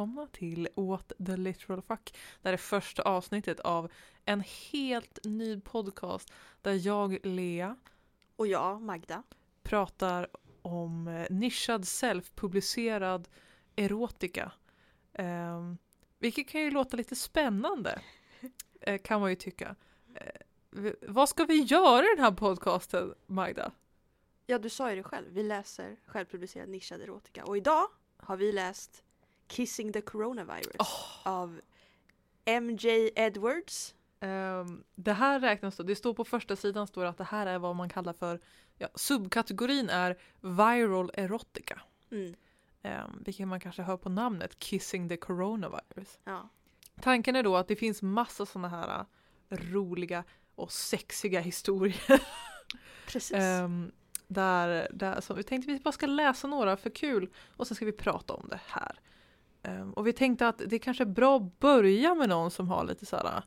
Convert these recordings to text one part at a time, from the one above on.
välkomna till What the literal fuck. Det här är första avsnittet av en helt ny podcast där jag, Lea, Och jag, Magda. pratar om eh, nischad self-publicerad erotika. Eh, vilket kan ju låta lite spännande, eh, kan man ju tycka. Eh, vad ska vi göra i den här podcasten, Magda? Ja, du sa ju det själv. Vi läser självpublicerad nischad erotika. Och idag har vi läst Kissing the Coronavirus av MJ Edwards. Ehm, det här räknas då, det står på första sidan står att det här är vad man kallar för, ja, subkategorin är viral erotica. Mm. Um, vilket man kanske hör på namnet, Kissing the Coronavirus. Ja. Tanken är då att det finns massa sådana här äh, roliga och sexiga historier. Precis. Ehm, där, där, så vi tänkte vi bara ska läsa några för kul och sen ska vi prata om det här. Ehm, och vi tänkte att det kanske är bra att börja med någon som har lite så här äh,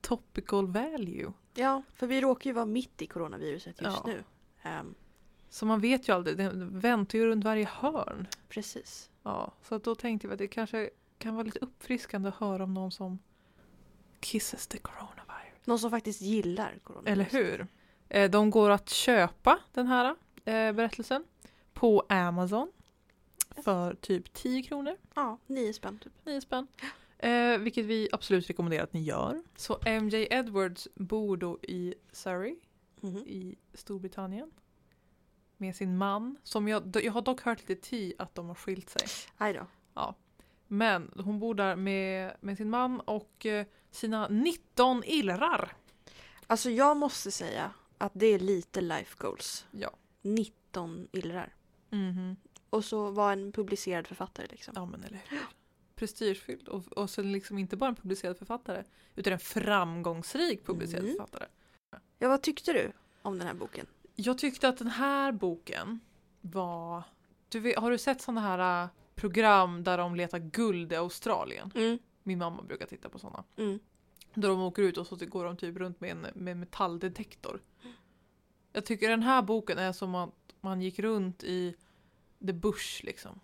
topical value. Ja, för vi råkar ju vara mitt i coronaviruset just Ja. nu. Ehm, Så man vet ju aldrig, det väntar ju runt varje hörn. precis. Ja, så då tänkte vi att det kanske kan vara lite uppfriskande att höra om någon som kisses the coronavirus. Någon som faktiskt gillar coronavirus. Eller hur? Eh, De går att köpa den här eh, berättelsen på Amazon för typ 10 kronor, Ja, nio spänn typ. 9 spänn. Eh, vilket vi absolut rekommenderar att ni gör. Så MJ Edwards bor då i Surrey Mhm. i Storbritannien med sin man. Som jag, jag har dock hört lite ti att de har skilt sig. Aj då. Men hon bor där med, med sin man och eh, sina 19 illrar. Alltså jag måste säga att det är lite life goals. Ja. 19 illrar. Mhm. Och så var en publicerad författare liksom. Ja men eller hur. Prestigefylld och, och sen liksom inte bara en publicerad författare utan en framgångsrik publicerad Mm. författare. Ja, vad tyckte du om den här boken? Jag tyckte att den här boken var... Du har du sett sådana här äh, program där de letar guld i Australien? Mm. Min mamma brukar titta på sådana. Mm. Där de åker ut och så går de typ runt med en med metalldetektor. Jag tycker den här boken är som att man gick runt i the bush liksom.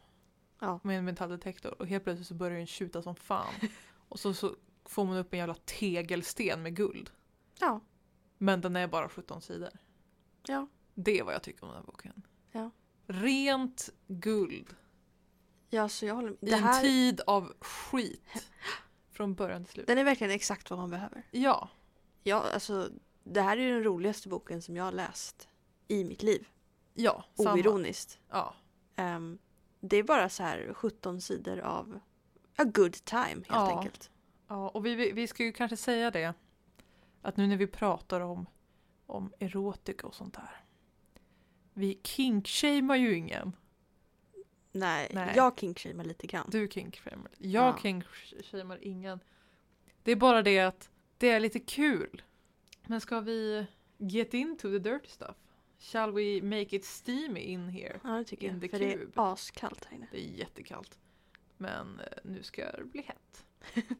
Ja. Med en metalldetektor och helt plötsligt så börjar den tjuta som fan. och så, så får man upp en jävla tegelsten med guld. Ja. Men den är bara 17 sidor. Ja. Det är vad jag tycker om den här boken. Ja. Rent guld. Ja, så jag håller med. I Det en här, tid av skit. Från början till slut. den är verkligen exakt vad man behöver. Ja. Ja, alltså, det här är ju den roligaste boken som jag har läst i mitt liv. Ja. samma. Oironiskt. Ja. Ehm, det är bara så här 17 sidor av a good time helt Ja. enkelt. Ja, och vi, vi, vi ska ju kanske säga det. Att nu när vi pratar om, om erotika och sånt där. Vi kinkshamear ju ingen. Nej, Nej. jag kinkshamear lite grann. Du kinkshamear. Jag Ja. kinkshamear ingen. Det är bara det att det är lite kul. Men ska vi get into the dirty stuff? Shall we make it steamy in here? Ja, det tycker In jag. För det är cube. askallt här inne. Det är jättekallt. Men eh, nu ska det bli hett.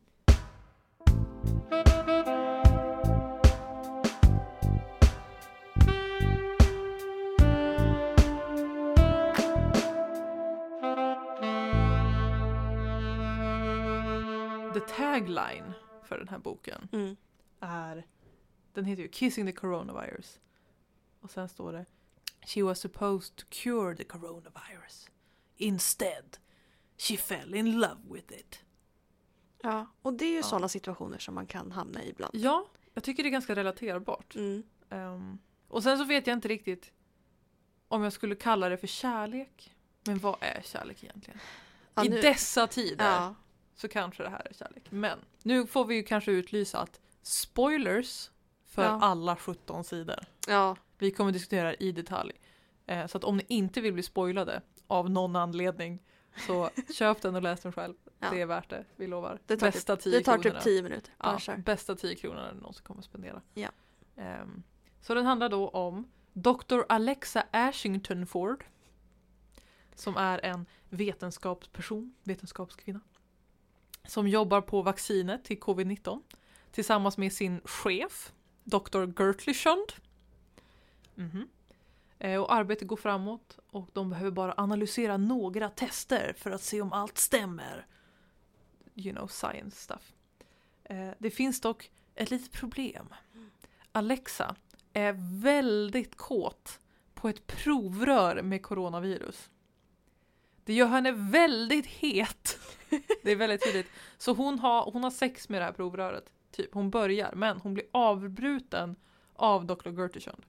The tagline för den här boken Mm. är, den heter ju Kissing the Coronavirus. Och sen står det She was supposed to cure the coronavirus. Instead, she fell in love with it. Ja, och det är ju Ja. sådana situationer som man kan hamna i ibland. Ja, jag tycker det är ganska relaterbart. Mm. Ehm, och sen så vet jag inte riktigt om jag skulle kalla det för kärlek. Men vad är kärlek egentligen? Ja, I nu- dessa tider Ja, så kanske det här är kärlek. Men nu får vi ju kanske utlysa att spoilers för alla 17 sidor. Ja, Vi kommer diskutera i detalj. Eh, så att om ni inte vill bli spoilade av någon anledning så köp den och läs den själv. Ja. Det är värt det, vi lovar. Det tar Bästa 10 det tar kronorna. typ 10 minuter. Ja, kör. bästa 10 kronorna du någonsin kommer spendera. Ja. Ehm, så den handlar då om Dr. Alexa Ashington Ford. Som är en vetenskapsperson, vetenskapskvinna. Som jobbar på vaccinet till covid-19. Tillsammans med sin chef, Dr. Gertly Eh, och arbetet går framåt och de behöver bara analysera några tester för att se om allt stämmer. You know, science stuff. Eh, det finns dock ett litet problem. Alexa är väldigt kåt på ett provrör med coronavirus. Det gör henne väldigt het. Det är väldigt tydligt. Så hon har, hon har sex med det här provröret. Typ. Hon börjar, men hon blir avbruten av Dr. Gertichund.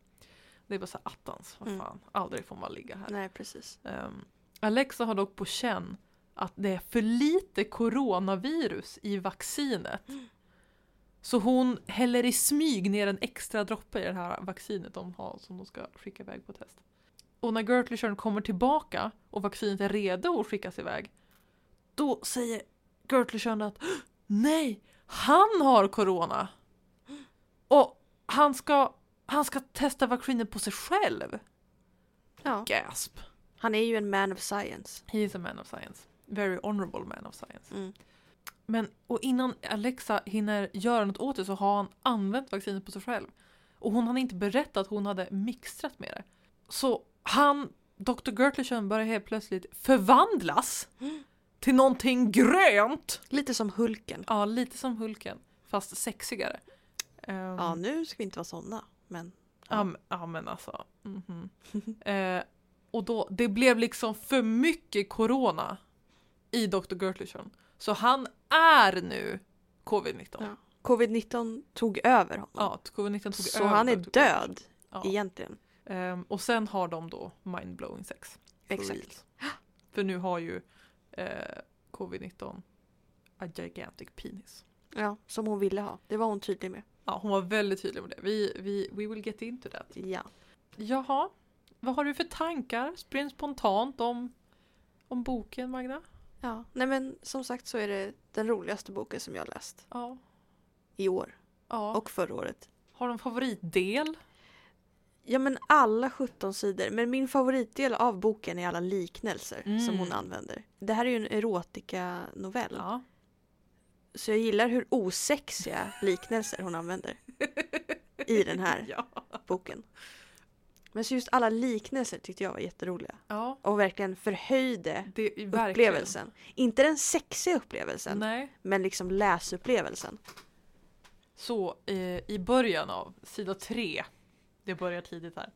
Det är bara så här, attans, vad Mm. fan, aldrig får man ligga här. Nej, precis. Ehm, Alexa har dock på känn att det är för lite coronavirus i vaccinet. Så hon häller i smyg ner en extra droppe i det här vaccinet de har som de ska skicka iväg på test. Och när Gertlishern kommer tillbaka och vaccinet är redo att skickas iväg då säger Gertlishern att nej, han har corona! Och han ska, han ska testa vaccinet på sig själv! Ja. Gasp! Han är ju en man of science. He is a man of science. Very honorable man of science. Mm. Men och innan Alexa hinner göra något åt det så har han använt vaccinet på sig själv. Och hon hade inte berättat att hon hade mixtrat med det. Så han, Dr. Gertlichen, börjar helt plötsligt förvandlas till någonting grönt. Lite som Hulken. Ja, lite som Hulken, fast sexigare. Ehm, Ja, nu ska vi inte vara sådana. Men Ja, ja men alltså. mhm. eh, och då, det blev liksom för mycket corona i Dr. Gertlichen. Så han är nu covid-19. Ja, Ja. covid-19 tog över honom. covid-19 tog så över han är död Ja. egentligen. Ehm, och sen har de då mindblowing sex. Exakt. För nu har ju eh, covid-19 a gigantic penis. Ja, som hon ville ha. Det var hon tydlig med. Ja, hon var väldigt tydlig med det. Vi, vi, we will get into that. Ja. Jaha, vad har du för tankar spring spontant om, om boken Magda? ja. Nej men som sagt så är det den roligaste boken som jag har läst Ja. i år. ja. Och förra året. har du en favoritdel? Ja men alla 17 sidor. Men min favoritdel av boken är alla liknelser Mm. som hon använder. Det här är ju en erotika-novell. Ja. Så jag gillar hur osexiga liknelser hon använder i den här Ja. boken. Men så just alla liknelser tyckte jag var jätteroliga. ja. Och verkligen förhöjde Det verkligen. upplevelsen. Inte den sexiga upplevelsen, Nej. men liksom läsupplevelsen. Så eh, i början av sida tre, det börjar tidigt här,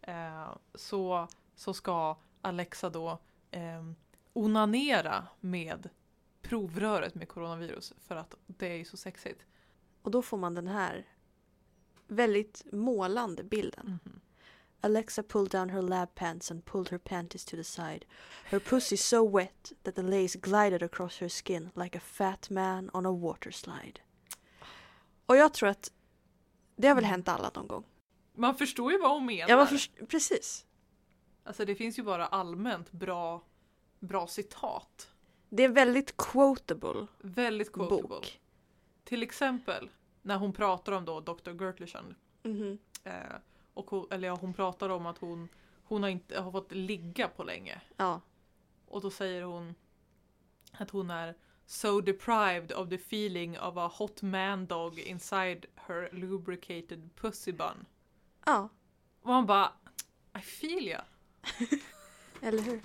eh, så, så ska Alexa då eh, onanera med provröret med coronavirus för att det är så sexigt. Och då får man den här väldigt målande bilden. Mhm. Alexa pulled down her lab pants and pulled her panties to the side. Her pussy so wet that the lace glided across her skin like a fat man on a water slide. Och jag tror att det har väl hänt alla någon gång. Man förstår ju vad hon menar. Ja, precis. Alltså det finns ju bara allmänt bra, bra citat. Det är väldigt quotable Väldigt quotable. bok. Till exempel när hon pratar om då Dr. Gertlichen. Mhm. Eh, och hon, eller ja, hon pratar om att hon, hon har inte har fått ligga på länge. Ja. Och då säger hon att hon är so deprived of the feeling of a hot man dog inside her lubricated pussy bun. ja, Och man bara I feel ya. eller hur?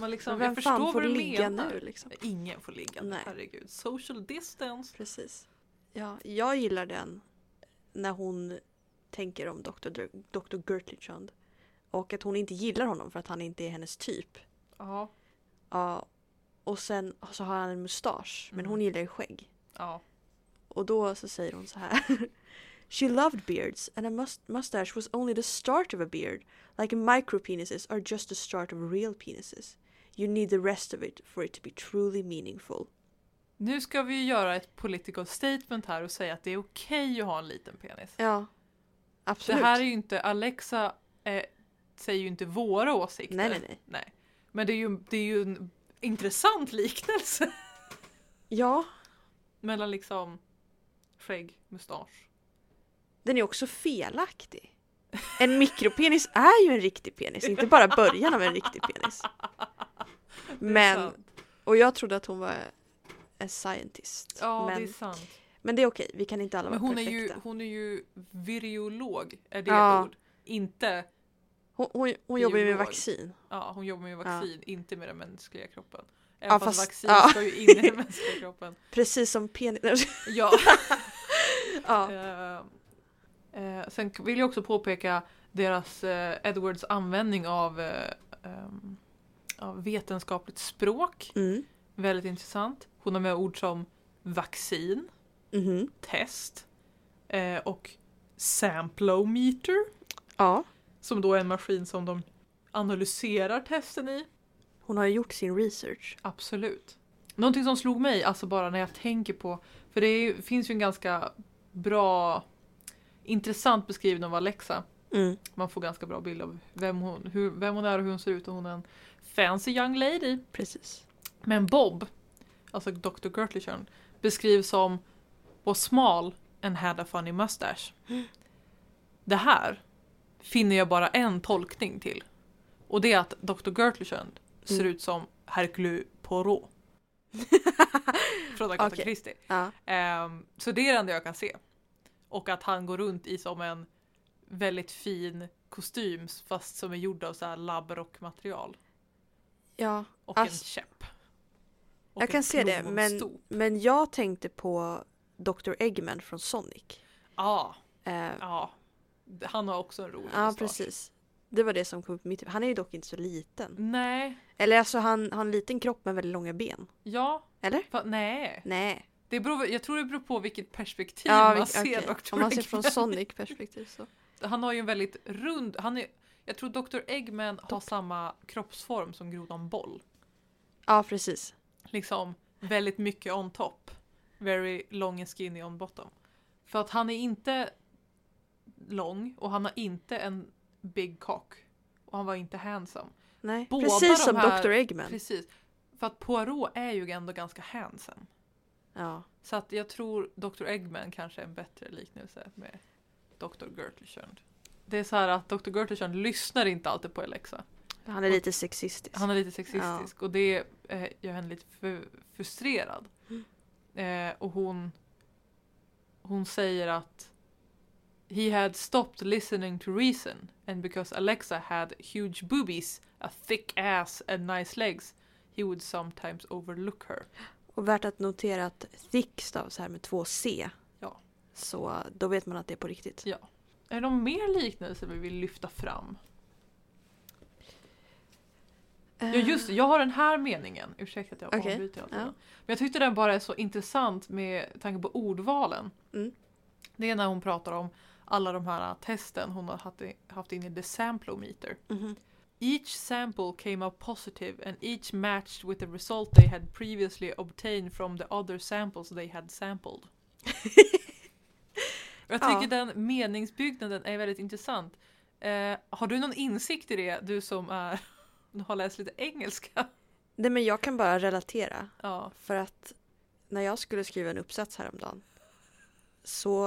Man liksom, vem jag förstår fan får vad du ligga menar. nu liksom? Ingen får ligga, Nej. herregud. Social distance. Precis. Ja, jag gillar den när hon tänker om Dr. Dr. Dr. Och att hon inte gillar honom för att han inte är hennes typ. Ja, Ja, och sen så har han en mustasch, men Mm. hon gillar ju skägg. ja. Och då så säger hon så här. She loved beards and a must- mustache was only the start of a beard. Like micro penises are just the start of real penises. You need the rest of it for it to be truly meaningful. Nu ska vi göra ett political statement här och säga att det är okej att ha en liten penis. Ja, absolut. Det här är ju inte, Alexa eh, säger ju inte våra åsikter. Nej, nej, nej. nej. Men det är ju, det är ju en intressant liknelse Ja, mellan liksom skägg, mustasch. Den är också felaktig. En mikropenis är ju en riktig penis, inte bara början av en riktig penis. Är Men, och jag trodde att hon var en scientist. Ja, men, det är sant. men det är okej, vi kan inte alla Men vara hon är, perfekta. ju, hon är ju viriolog, är det Ja. ett ord? Inte Hon, hon, hon jobbar ju med vaccin. Ja, hon jobbar med Ja. vaccin, inte med den mänskliga kroppen. Ja, Även fast, fast- vaccin ja. ska ju in i den mänskliga kroppen. Precis som penis. Ja. ja. Eh, eh, sen vill jag också påpeka deras eh, Edwards användning av, eh, ehm, av vetenskapligt språk. Mm. Väldigt intressant. Hon har med ord som vaccin, Mhm. test eh, och samplometer. Ja. Som då är en maskin som de analyserar testen i. Hon har gjort sin research. Absolut. Någonting som slog mig, alltså bara när jag tänker på, för det är, finns ju en ganska bra, intressant beskrivning av Alexa. Mm. Man får ganska bra bild av vem hon, hur, vem hon är och hur hon ser ut och hon är en fancy young lady. Precis. Men Bob, alltså Dr. Gertlishern, beskrivs som was small and had a funny mustache. Det här finner jag bara en tolkning till. Och det är att Dr. Gertlishern ser Mm. ut som Hercule Poirot. Från Agatha Okej. Christie. Ja. Ehm, så det är det enda jag kan se. Och att han går runt i som en väldigt fin kostym fast som är gjord av så här labbrockmaterial. ja. Och en Ass- käpp. Och Jag en kan se det, men, men jag tänkte på Dr. Eggman från Sonic. Ja, Eh, ja. Han har också en rolig ja, mustasch. precis. Det var det som kom upp mitt. Han är ju dock inte så liten. Nej, Eller alltså han han har en liten kropp med väldigt långa ben. ja, Eller? fa- nej. Nej. Det beror, jag tror det beror på vilket perspektiv Ja, man ser okej. Dr. Om man ser från. Sonic perspektiv så. Han har ju en väldigt rund, han är, jag tror Dr. Eggman har Topp. samma kroppsform som grodan Boll. Ja, precis. Liksom väldigt mycket on top. Very long and skinny on bottom. För att han är inte lång och han har inte en big cock. Och han var inte handsome. Nej. Båda precis som här- Dr. Eggman. Precis. För att Poirot är ju ändå ganska handsome. Ja. Så att jag tror Dr. Eggman kanske är en bättre liknelse med Dr. Gertlishund. Det är så här att Dr. Gertlishund lyssnar inte alltid på Alexa. Han är lite sexistisk. Han är lite sexistisk och det eh, gör henne lite frustrerad. Eh, och hon, hon säger att He had stopped listening to reason and because Alexa had huge boobies, a thick ass and nice legs he would sometimes overlook her. Och värt att notera att thick stavas här med två C. Ja. Så då vet man att det är på riktigt. Är det någon mer liknelse vi vill lyfta fram? Ja just det, jag har den här meningen. Ursäkta att jag Okej, avbryter hela ja. Men jag tyckte den bara är så intressant med tanke på ordvalen. Mm. Det är när hon pratar om alla de här testen hon har haft, in i the samplometer. Mhm. Each sample came up positive and each matched with the result they had previously obtained from the other samples they had sampled. Jag tycker Ja. den meningsbyggnaden är väldigt intressant. Eh, har du någon insikt i det, du som är, har läst lite engelska? Nej men jag kan bara relatera. Ja. För att när jag skulle skriva en uppsats häromdagen så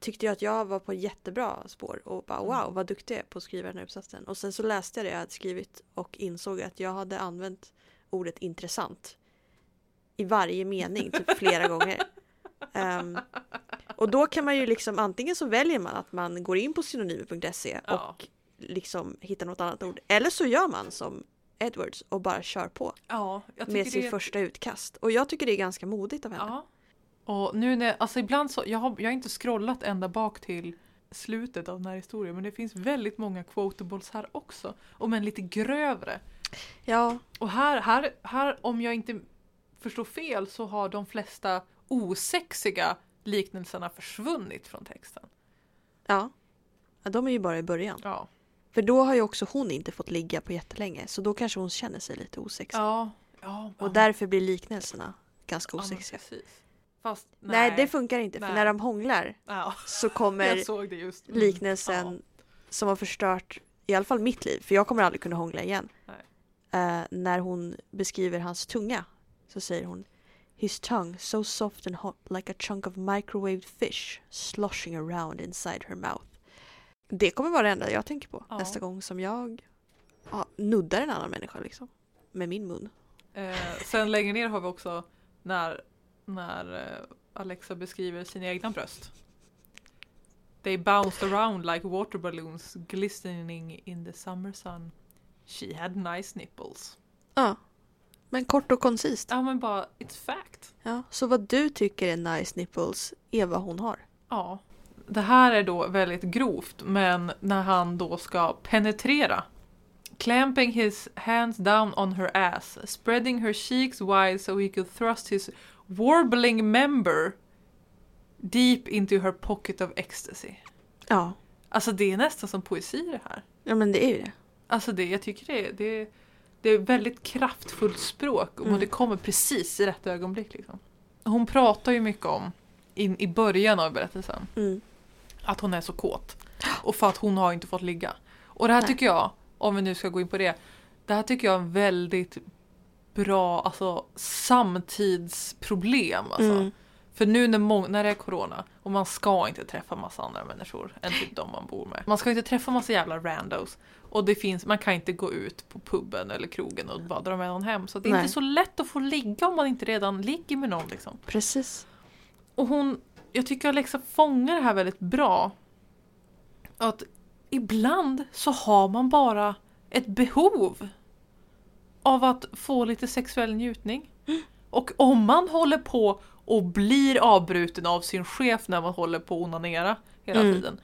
tyckte jag att jag var på jättebra spår och bara Mm. wow vad duktig jag är på att skriva den här uppsatsen. Och sen så läste jag det jag hade skrivit och insåg att jag hade använt ordet intressant i varje mening typ flera gånger. Ehm, och då kan man ju liksom antingen så väljer man att man går in på synonymer.se Ja. och liksom hittar något annat ord. Eller så gör man som Edwards och bara kör på Ja, med sitt är... första utkast. Och jag tycker det är ganska modigt av henne. Ja. Och nu när, alltså ibland så, jag har, jag har inte scrollat ända bak till slutet av den här historien men det finns väldigt många quotables här också. Om en lite grövre. Ja, Och här, här, här, om jag inte förstår fel så har de flesta osexiga liknelserna försvunnit från texten. ja. ja de är ju bara i början. Ja. För då har ju också hon inte fått ligga på jättelänge. Så då kanske hon känner sig lite osexig. Ja. ja Och därför blir liknelserna ganska ja, men osexiga. precis. Fast nej. det funkar inte. För Nej. när de hånglar ja, så kommer. Mm. liknelsen som har förstört i alla fall mitt liv. För jag kommer aldrig kunna hångla igen. Nej. Eh, när hon beskriver hans tunga så säger hon His tongue so soft and hot like a chunk of microwaved fish sloshing around inside her mouth. Det kommer vara det enda jag tänker på Ja. nästa gång som jag ja, nuddar en annan människa liksom. Med min mun. Eh, sen längre ner har vi också när, när eh, Alexa beskriver sina egna bröst. They bounced around like water balloons glistening in the summer sun. She had nice nipples. Ja. Men kort och koncist. Ja men bara, it's fact. Ja. Så vad du tycker är nice nipples är vad hon har. Ja. Det här är då väldigt grovt men när han då ska penetrera. Clamping his hands down on her ass, spreading her cheeks wide so he could thrust his warbling member deep into her pocket of ecstasy. Ja. Alltså det är nästan som poesi det här. Ja men det är ju det. Alltså det, jag tycker det, är- det, är- det är väldigt kraftfullt språk och Mm. det kommer precis i rätt ögonblick. Liksom. Hon pratar ju mycket om, in, i början av berättelsen, Mm. att hon är så kåt. Och för att hon har inte fått ligga. Och det här Nej. tycker jag, om vi nu ska gå in på det, det här tycker jag är en väldigt bra alltså, samtidsproblem. Alltså. Mm. För nu när, må- när det är corona och man ska inte träffa massa andra människor än typ de man bor med. Man ska inte träffa massa jävla randos. Och det finns, man kan inte gå ut på puben eller krogen och bara dra med någon hem. Så det är Nej. inte så lätt att få ligga om man inte redan ligger med någon. Liksom. Precis. Och hon, jag tycker Alexa fångar det här väldigt bra. Att ibland så har man bara ett behov av att få lite sexuell njutning. Och om man håller på och blir avbruten av sin chef när man håller på att onanera hela Mm. tiden.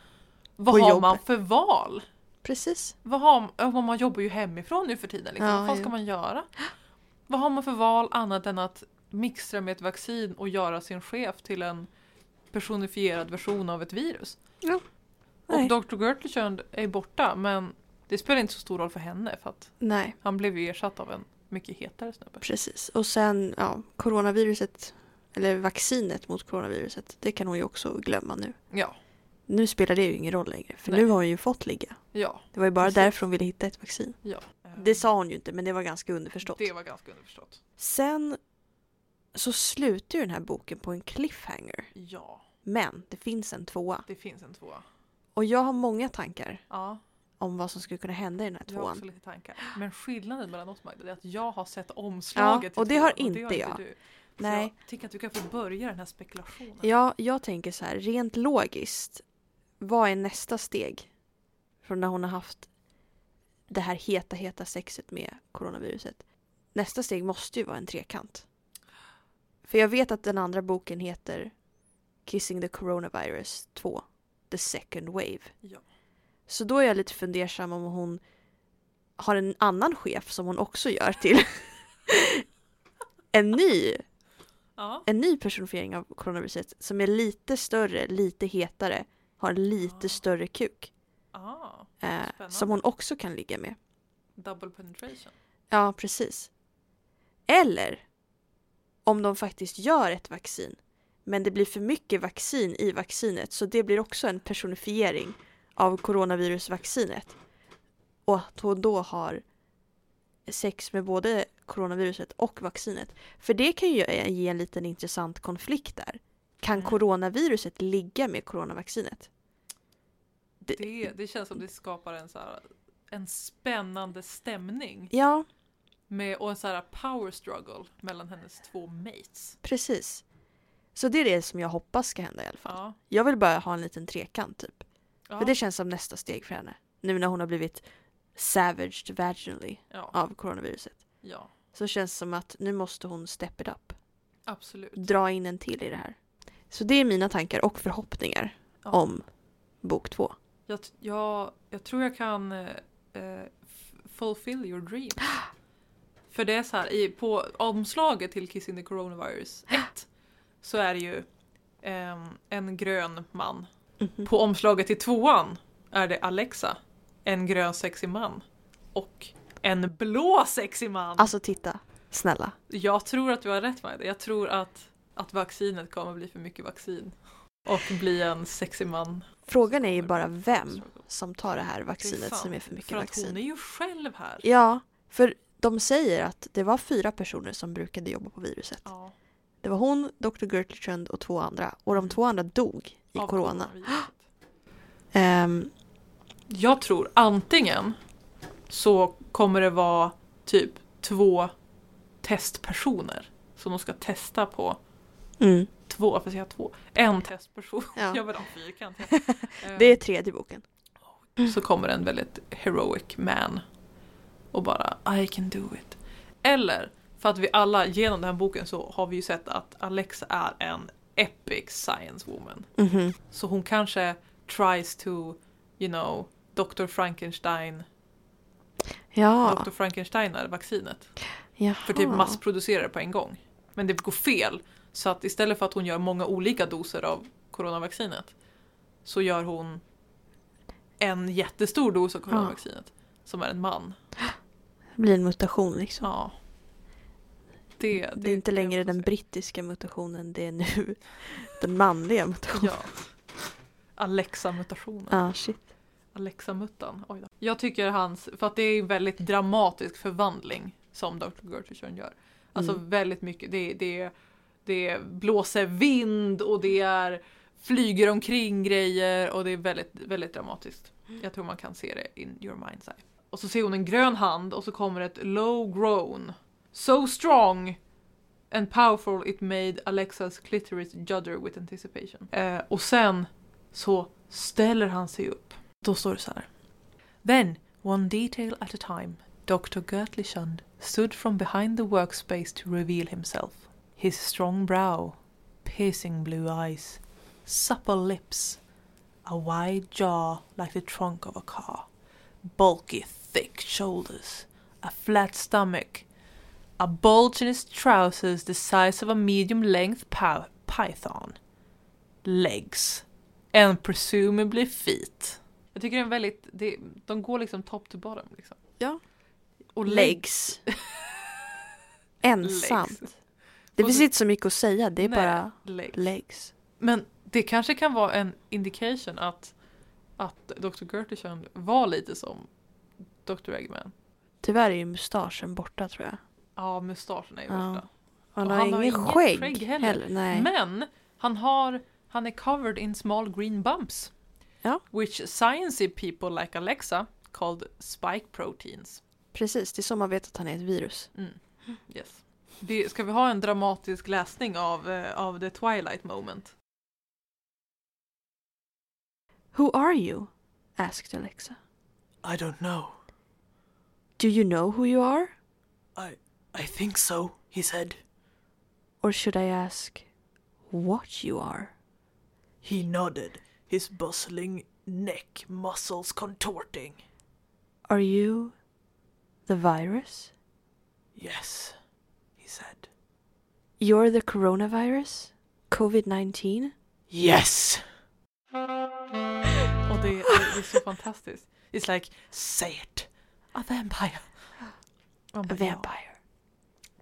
Vad På har jobbet. man för val? Precis. Vad har, ja, man jobbar ju hemifrån nu för tiden. Liksom. Ja, Vad fan ska jo. man göra? Vad har man för val annat än att mixtra med ett vaccin och göra sin chef till en personifierad version av ett virus? Ja. Och. Dr. Gertlechund är borta men det spelar inte så stor roll för henne för att Nej, han blev ju ersatt av en mycket hetare snubbe. precis. Och sen, ja, coronaviruset, eller vaccinet mot coronaviruset, det kan hon ju också glömma nu. Ja, Nu spelar det ju ingen roll längre, för Nej. nu har hon ju fått ligga. ja, Det var ju bara Precis. därför hon ville hitta ett vaccin. ja. Det sa hon ju inte, men det var ganska underförstått. Det var ganska underförstått. Sen så slutar ju den här boken på en cliffhanger. Ja, Men det finns en tvåa. det finns en tvåa. Och jag har många tankar Ja, om vad som skulle kunna hända i den här jag har också tvåan. lite tankar. Men skillnaden mellan oss Magda är att jag har sett omslaget Ja, och det har tvåan inte jag. du. Så Nej. jag tycker att du kan få börja den här spekulationen. Ja, jag tänker så här, rent logiskt. Vad är nästa steg? Från när hon har haft det här heta, heta sexet med coronaviruset. Nästa steg måste ju vara en trekant. För jag vet att den andra boken heter Kissing the Coronavirus 2, The Second Wave. Ja. Så då är jag lite fundersam om hon har en annan chef som hon också gör till en ny Ja. en ny personifiering av coronaviruset som är lite större, lite hetare, har lite Ah. större kuk. Ah, Eh, som hon också kan ligga med. double penetration. Ja, precis. Eller om de faktiskt gör ett vaccin men det blir för mycket vaccin i vaccinet så det blir också en personifiering av coronavirusvaccinet. Och att hon då har sex med både coronaviruset och vaccinet. För det kan ju ge en liten intressant konflikt där. Kan Mm. coronaviruset ligga med coronavaccinet? Det- Det, det känns som det skapar en, så här, en spännande stämning. Ja, Med, och en så här power struggle mellan hennes två mates. precis. Så det är det som jag hoppas ska hända i alla fall. Ja. Jag vill bara ha en liten trekant typ. Ja. För det känns som nästa steg för henne. Nu när hon har blivit savaged vaginally ja. av coronaviruset. ja, Så känns det som att nu måste hon step it up. absolut. Dra in en till i det här. Så det är mina tankar och förhoppningar Ja. om bok två. Jag, jag, jag tror jag kan eh, eh, fulfill your dream. För det är så här, i, på omslaget till Kissing the Coronavirus 1 så är det ju ehm, en grön man. Mhm. På omslaget till tvåan är det Alexa, en grön sexig man. Och en blå sexig man. Alltså titta, snälla. Jag tror att du har rätt med det. Jag tror att, att vaccinet kommer bli för mycket vaccin. Och bli en sexig man. Frågan är ju bara vem som tar det här Det är vaccinet som är för mycket För att vaccin. hon är ju själv här. Ja, för de säger att det var fyra personer som brukade jobba på viruset. Ja, Det var hon, Dr. Gertlechund och två andra. Och de Mm. två andra dog i av corona. Ehm, Jag tror antingen så kommer det vara typ två testpersoner som de ska testa på Mm. Två, för jag två. En testperson. Ja. Jag vill ha fyrkant. Eh, Det är tredje boken. Så kommer en väldigt heroic man och bara I can do it. Eller för att vi alla genom den här boken så har vi ju sett att Alexa är en epic science woman. Mhm. Så hon kanske tries to, you know, Dr. Frankenstein. Ja. Dr. Frankenstein är vaccinet. Jaha. För typ massproducera det på en gång. Men det går fel. Så att istället för att hon gör många olika doser av coronavaccinet så gör hon en jättestor dos av coronavaccinet. Som är en man. Det blir en mutation liksom. Ja. Det, Det är inte längre den brittiska mutationen, det är nu den manliga mutationen. Ja. Alexa-mutationen. Ja, shit. Alexa-muttan. Oj då. Jag tycker hans, för att det är en väldigt dramatisk förvandling som Dr. Gertrudsson gör. Alltså Mm. väldigt mycket. Det, det, det blåser vind och det är flyger omkring grejer och det är väldigt, väldigt dramatiskt. Jag tror man kan se det in your mind's eye. Och så ser hon en grön hand och så kommer ett low groan. So strong and powerful it made Alexas clitoris judder with anticipation. Eh, och sen så ställer han sig upp. Då står det så här. Then, one detail at a time, Dr. Gertly Shund stood from behind the workspace to reveal himself. His strong brow, piercing blue eyes, supple lips, a wide jaw like the trunk of a car, bulky, thick shoulders, a flat stomach, a bulge in his trousers the size of a medium length python, legs, and presumably feet. Jag tycker det är väldigt, det, de går liksom top to bottom. Liksom. Ja. Och Legs. Ensamt. Legs. Det finns så- inte så mycket att säga, det är Nej. bara Legs. legs. Men det kanske kan vara en indication att, att Dr. Gertishund var lite som Dr. Eggman. Tyvärr är ju mustaschen borta tror jag. Ja, mustaschen är ju Ja. borta. Han Och har han har ingen skägg, skägg heller. heller. Nej. Men han har, han är covered in small green bumps. Ja. Which sciencey people like Alexa called spike proteins. Precis, det är så man vet att han är ett virus. Mm. Yes. Det, ska vi ha en dramatisk läsning av, eh, av the Twilight moment? Who are you? asked Alexa. I don't know. Do you know who you are? I, I think so, he said. Or should I ask what you are? He nodded, his bustling neck muscles contorting. Are you the virus? Yes, he said. You're the coronavirus? COVID 19? Yes! Och det, det, det är så fantastiskt. It's like, say it! A vampire! A bara, ja. vampire.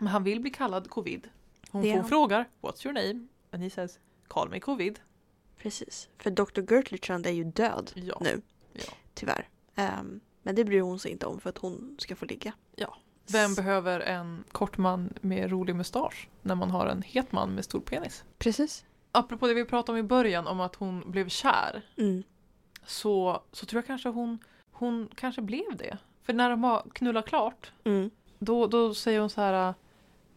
Men han vill bli kallad covid. Hon får han. frågar, what's your name? And he says, call me covid. Precis. För Dr. Gertlichand är ju död Ja. nu, ja. tyvärr. Ehm, men det bryr hon sig inte om för att hon ska få ligga. Ja. Vem behöver en kort man med rolig mustasch när man har en het man med stor penis? Precis. Apropå det vi pratade om i början om att hon blev kär. Mm. Så, så tror jag kanske hon, hon kanske blev det. För när de har knullat klart Mm. Då, då säger hon så här.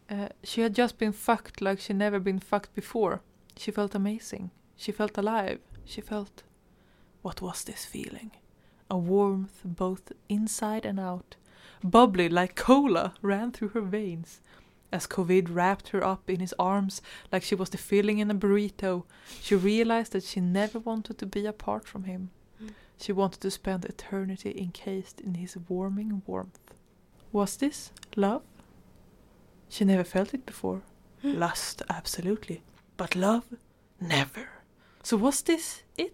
Eh, she had just been fucked like she never been fucked before. She felt amazing. She felt alive. She felt... What was this feeling? A warmth both inside and out. Bubbly like cola ran through her veins. As Covid wrapped her up in his arms like she was the filling in a burrito, she realized that she never wanted to be apart from him. She wanted to spend eternity encased in his warming warmth. Was this love? She never felt it before. Mm. Lust, absolutely. But love? Never. So was this it?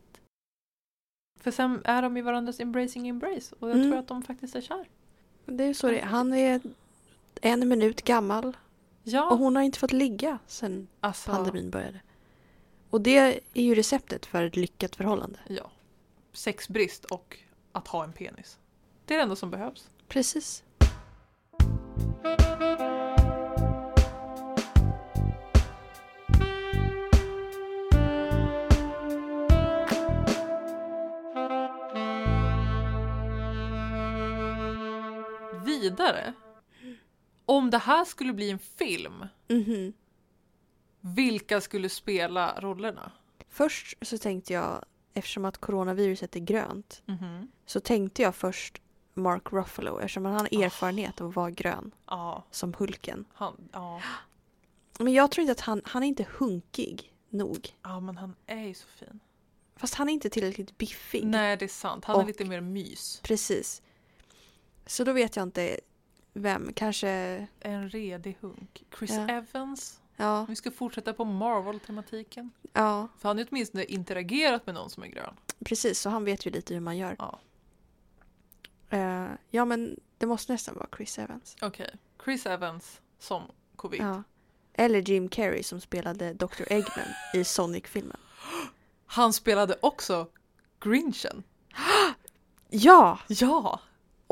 För sen är de i varandras embracing embrace och jag Mm. tror att de faktiskt är kär. Det är så det är. Han är en minut gammal Ja, och hon har inte fått ligga sedan alltså, pandemin började. Och det är ju receptet för ett lyckat förhållande. ja. Sexbrist och att ha en penis. Det är det enda som behövs. Precis. Vidare. Om det här skulle bli en film, Mhm. Vilka skulle spela rollerna? Först så tänkte jag, eftersom att coronaviruset är grönt, så tänkte jag först Mark Ruffalo eftersom han har erfarenhet av att vara grön Ja, som Hulken. han, ja. Men jag tror inte att han, han är inte hunkig nog. ja, men han är ju så fin. Fast han är inte tillräckligt biffig. Nej, det är sant. Han är Och- lite mer mys. Precis. Så då vet jag inte vem. Kanske, En redig hunk. Chris Ja. Evans. ja, Vi ska fortsätta på Marvel-tematiken. ja, För han har ju åtminstone interagerat med någon som är grön. precis. Så han vet ju lite hur man gör. Ja. Eh, ja, men det måste nästan vara Chris Evans. Okej. Chris Evans som covid. Ja. Eller Jim Carrey som spelade Dr. Eggman i Sonic-filmen. Han spelade också Grinchen. Ja! Ja!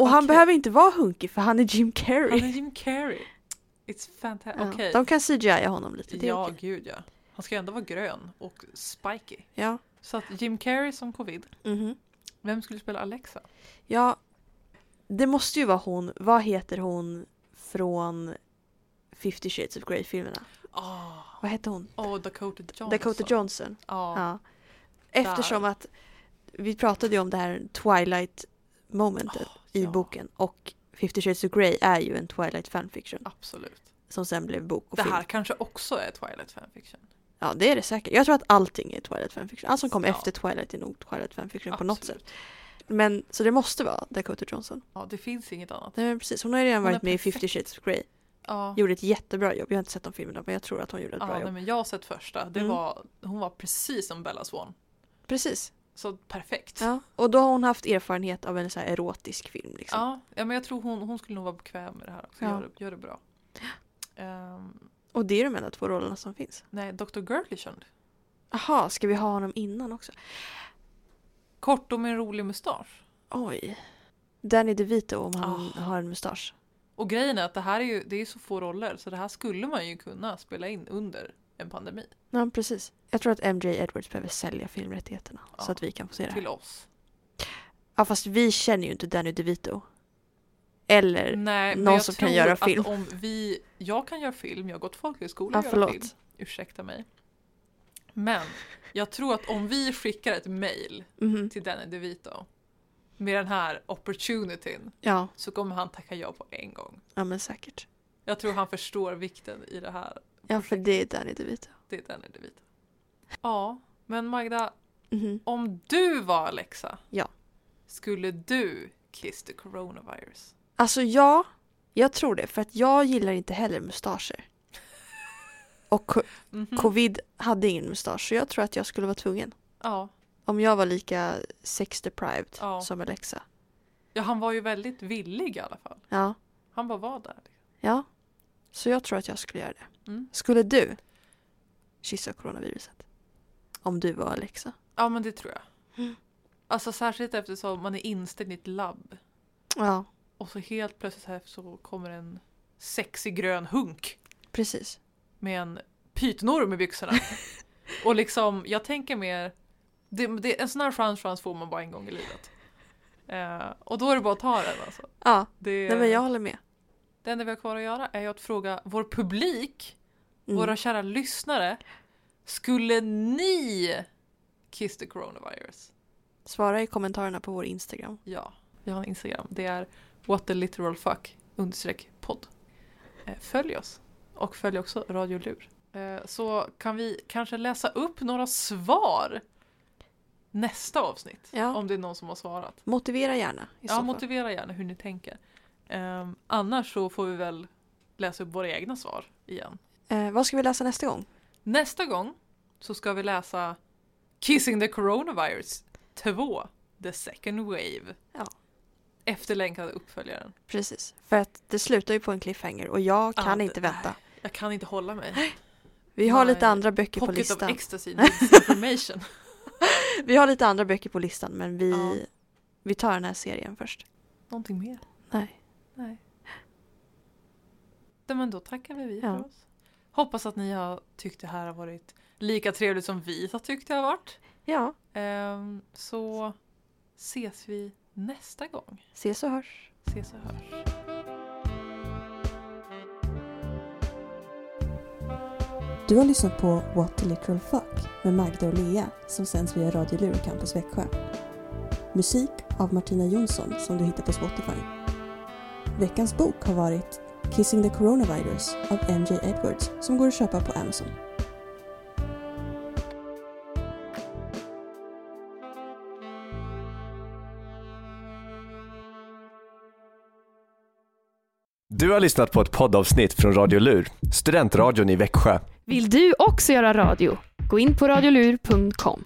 Och han Okej. behöver inte vara hunkig för han är Jim Carrey. Han är Jim Carrey. It's fantastic. Ja, Okej. De kan CGI honom lite. Det Ja, okej. gud ja. Han ska ju ändå vara grön och spiky. ja. Så att Jim Carrey som covid. mhm. Vem skulle spela Alexa? Ja, det måste ju vara hon. Vad heter hon från 50 Shades of Grey-filmerna? Åh, Vad heter hon? oh, Dakota Johnson. Dakota Johnson. Ja. Ja. Eftersom att vi pratade ju om det här Twilight-momentet Åh, i ja. boken och 50 Shades of Grey är ju en Twilight fanfiction Absolut. som sen blev bok och Det film. här kanske också är Twilight fanfiction. Ja, det är det säkert. Jag tror att allting är Twilight fanfiction. Allt som kom Ja. efter Twilight är nog Twilight fanfiction på något Absolut. sätt. Men så det måste vara Dakota Johnson. Ja, det finns inget annat. Nej men precis, hon har ju redan Hon varit med i. 50 Shades of Grey. Ja. Gjorde ett jättebra jobb. Jag har inte sett de filmerna men jag tror att hon gjorde ett Ja, bra nej, jobb. men jag har sett första. Det Mm. var, hon var precis som Bella Swan. Precis. Så perfekt. Ja. Och då har hon haft erfarenhet av en så erotisk film. Liksom. Ja, ja, men jag tror hon, hon skulle nog vara bekväm med det här också. Ja. Gör, det- gör det bra. Ehm, Och det är de enda två rollerna som finns. nej, Dr. Gerlichund. Jaha, ska vi ha honom innan också? Kort och med en rolig mustasch. Oj. Danny DeVito om han Ah. har en mustasch. Och grejen är att det här är ju det är så få roller så det här skulle man ju kunna spela in under en pandemi. Ja, precis. Jag tror att MJ Edwards behöver sälja filmrättigheterna Ja. så att vi kan få se det. Till oss. Ja, fast vi känner ju inte Danny DeVito. Eller... Nej, någon som kan göra film. Om vi, jag kan göra film, jag har gått folkhögskola Ja, och göra förlåt. film. Ursäkta mig. Men jag tror att om vi skickar ett mail Mhm. till Danny DeVito med den här opportunityn Ja, så kommer han tacka ja på en gång. ja men säkert. Jag tror han förstår vikten i det här. Ja, för det är Danny DeVito. Det är Danny DeVito. Ja, men Magda, Mhm. om du var Alexa, Ja. skulle du kiss the coronavirus? Alltså ja, jag tror det. För att jag gillar inte heller mustascher. Och co- Mhm. covid hade ingen mustasch så jag tror att jag skulle vara tvungen. Ja. Om jag var lika sex deprived Ja. som Alexa. ja, han var ju väldigt villig i alla fall. Ja, Han bara var där. Ja. Så jag tror att jag skulle göra det. Mm. Skulle du kyssa coronaviruset? Om du var Alexa? Ja, men det tror jag. Mm. Alltså särskilt eftersom man är inställd i ett labb Ja, och så helt plötsligt här så kommer en sexig grön hunk precis. med en pytnorm i byxorna. och liksom, jag tänker mer, det, det, en sån här chans, chans får man bara en gång i livet. Eh, och då är det bara att ta den alltså. Ja, Det, nej men jag håller med. Det enda vi har kvar att göra är att fråga vår publik, Mm. våra kära lyssnare, skulle ni kiss the coronavirus? Svara i kommentarerna på vår Instagram. Ja, vi har en Instagram. Det är what the literal fuck understreck podd. Eh, Följ oss och följ också Radio Lur. Eh, Så kan vi kanske läsa upp några svar nästa avsnitt. Ja. Om det är någon som har svarat. Motivera gärna Ja, motivera gärna hur ni tänker. Ehm, annars så får vi väl läsa upp våra egna svar igen. Eh, vad ska vi läsa nästa gång? Nästa gång så ska vi läsa Kissing the Coronavirus 2, The Second Wave. Ja. Efterlängtade uppföljaren. Precis. För att det slutar ju på en cliffhanger och jag Ja, kan det- inte vänta. Jag kan inte hålla mig. Vi har Nej. lite andra böcker på Pocket of listan. ecstasy information. Vi har lite andra böcker på listan men vi, Ja. vi tar den här serien först. Någonting mer? Nej. Nej, Men då tackar vi Ja. för oss. Hoppas att ni har tyckt det här har varit lika trevligt som vi har tyckt det har varit. Ja, Ehm, så ses vi nästa gång. ses och hörs. Ses och hörs. Du har lyssnat på What the Literal Fuck med Magda och Lea som sänds via Radio Lura Campus Växjö. Musik av Martina Jonsson som du hittar på Spotify. Veckans bok har varit Kissing the Coronavirus av MJ Edwards som går att köpa på Amazon. Du har lyssnat på ett poddavsnitt från Radio Lur, studentradion i Växjö. Vill du också göra radio? Gå in på radiolur.com.